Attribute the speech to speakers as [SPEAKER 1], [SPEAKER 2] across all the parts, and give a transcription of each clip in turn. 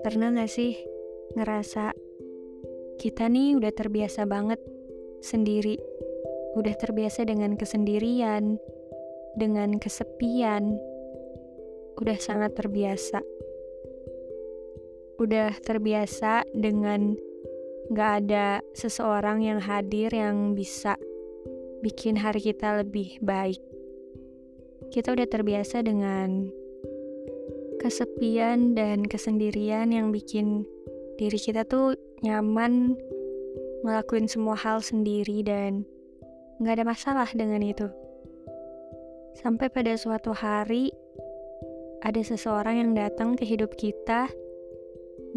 [SPEAKER 1] Pernah gak sih ngerasa kita nih udah terbiasa banget sendiri, udah terbiasa dengan kesendirian, dengan kesepian, udah sangat terbiasa. Udah terbiasa dengan gak ada seseorang yang hadir yang bisa bikin hari kita lebih baik. Kita udah terbiasa dengan kesepian dan kesendirian yang bikin diri kita tuh nyaman ngelakuin semua hal sendiri dan nggak ada masalah dengan itu. Sampai pada suatu hari ada seseorang yang datang ke hidup kita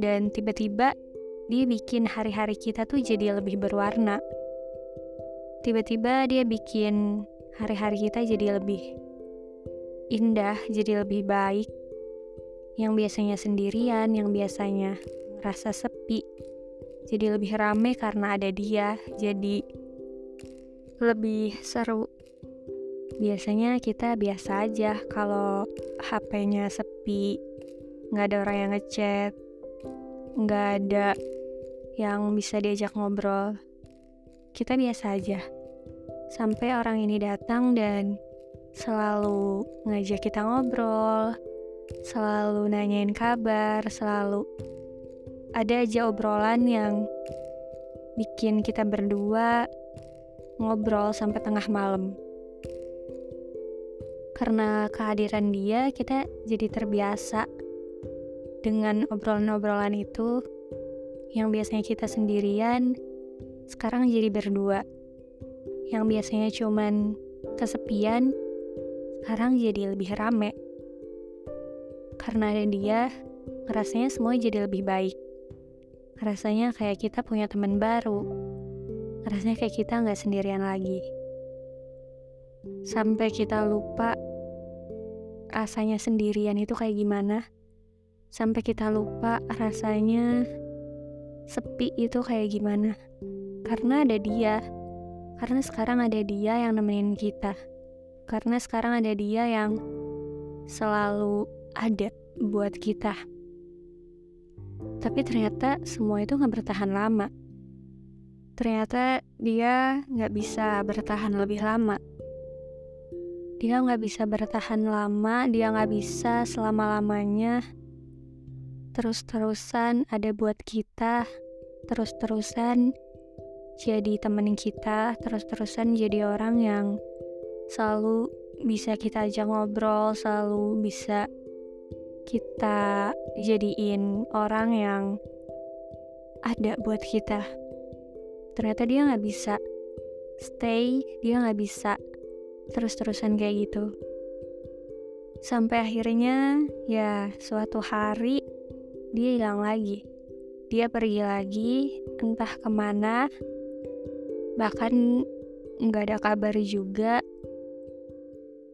[SPEAKER 1] dan tiba-tiba dia bikin hari-hari kita tuh jadi lebih berwarna. Tiba-tiba dia bikin hari-hari kita jadi lebih indah, jadi lebih baik, yang biasanya sendirian, yang biasanya rasa sepi, jadi lebih rame karena ada dia, jadi lebih seru. Biasanya kita biasa aja kalau HP-nya sepi, nggak ada orang yang ngechat, nggak ada yang bisa diajak ngobrol. Kita biasa aja. Sampai orang ini datang dan selalu ngajak kita ngobrol, selalu nanyain kabar, selalu ada aja obrolan yang bikin kita berdua ngobrol sampai tengah malam. Karena kehadiran dia, kita jadi terbiasa dengan obrolan-obrolan itu yang biasanya kita sendirian, sekarang jadi berdua. Yang biasanya cuman kesepian, sekarang jadi lebih rame. Karena ada dia, rasanya semua jadi lebih baik. Rasanya kayak kita punya teman baru. Rasanya kayak kita nggak sendirian lagi. Sampai kita lupa rasanya sendirian itu kayak gimana. Sampai kita lupa rasanya sepi itu kayak gimana. Karena ada dia. Karena sekarang ada dia yang nemenin kita. Karena sekarang ada dia yang selalu ada buat kita. Tapi ternyata semua itu nggak bertahan lama. Ternyata dia nggak bisa bertahan lebih lama. Dia nggak bisa bertahan lama, dia nggak bisa selama-lamanya terus-terusan ada buat kita, terus-terusan jadi temenin kita, terus-terusan jadi orang yang selalu bisa kita ajak ngobrol, selalu bisa kita jadiin orang yang ada buat kita. Ternyata dia nggak bisa stay, dia nggak bisa terus-terusan kayak gitu. Sampai akhirnya ya suatu hari dia hilang lagi. Dia pergi lagi, entah ke mana, bahkan nggak ada kabar juga.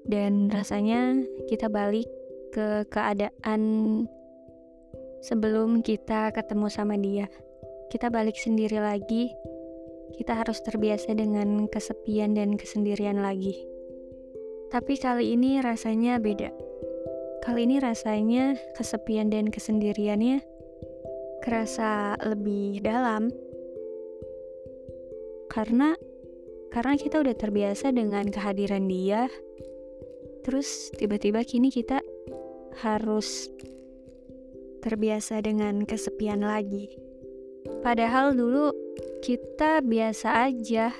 [SPEAKER 1] Dan rasanya kita balik ke keadaan sebelum kita ketemu sama dia. Kita balik sendiri lagi. Kita harus terbiasa dengan kesepian dan kesendirian lagi. Tapi kali ini rasanya beda. Kali ini rasanya kesepian dan kesendiriannya kerasa lebih dalam. Karena karena kita udah terbiasa dengan kehadiran dia. Terus tiba-tiba kini kita harus terbiasa dengan kesepian lagi. Padahal dulu kita biasa aja.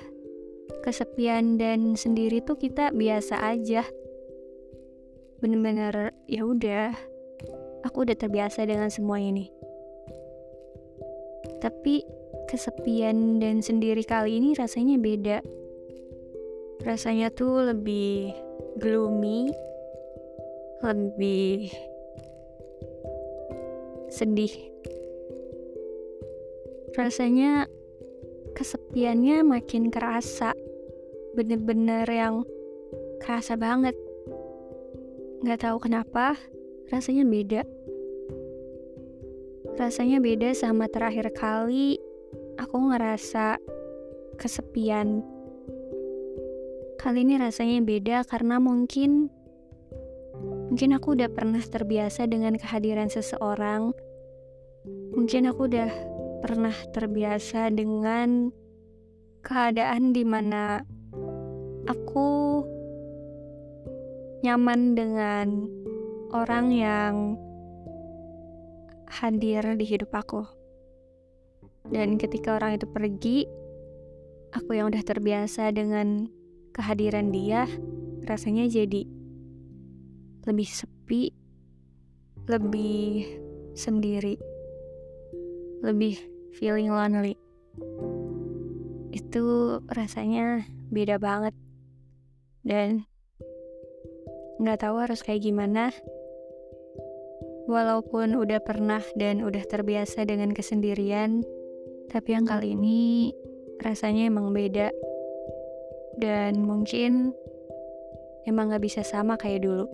[SPEAKER 1] Kesepian dan sendiri tuh kita biasa aja. Bener-bener ya udah, aku udah terbiasa dengan semua ini. Tapi kesepian dan sendiri kali ini rasanya beda. Rasanya tuh lebih gloomy, lebih sedih. Rasanya kesepiannya makin kerasa. Bener-bener yang kerasa banget. Gak tahu kenapa, rasanya beda. Rasanya beda sama terakhir kali aku ngerasa kesepian. Kali ini rasanya beda karena mungkin Mungkin aku udah pernah terbiasa dengan kehadiran seseorang. Mungkin aku udah pernah terbiasa dengan keadaan di mana aku nyaman dengan orang yang hadir di hidup aku. Dan ketika orang itu pergi, aku yang udah terbiasa dengan kehadiran dia, rasanya jadi lebih sepi, lebih sendiri, lebih feeling lonely. Itu rasanya beda banget. Dan nggak tahu harus kayak gimana. Walaupun udah pernah dan udah terbiasa dengan kesendirian, tapi yang kali ini rasanya emang beda. Dan mungkin emang gak bisa sama kayak dulu.